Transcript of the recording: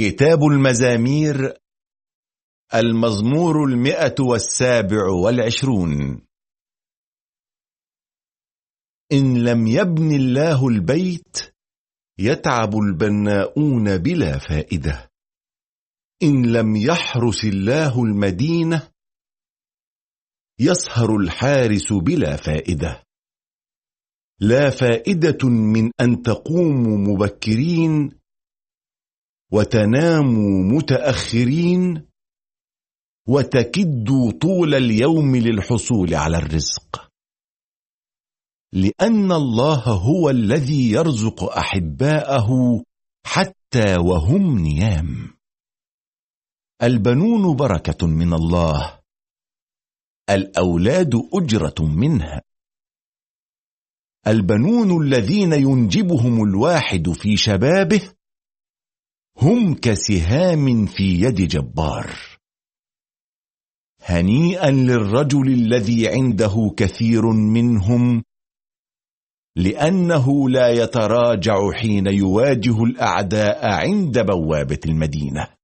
كتاب المزامير المزمور المئة والسابع والعشرون. إن لم يبن الله البيت يتعب البناؤون بلا فائدة. إن لم يحرس الله المدينة يسهر الحارس بلا فائدة. لا فائدة من أن تقوموا مبكرين وتناموا متأخرين وتكدوا طول اليوم للحصول على الرزق. لأن الله هو الذي يرزق أحباءه حتى وهم نيام. البنون بركة من الله الأولاد أجرة منها. البنون الذين ينجبهم الواحد في شبابه هم كسهام في يد جبار. هنيئا للرجل الذي عنده كثير منهم لأنه لا يتراجع حين يواجه الأعداء عند بوابة المدينة.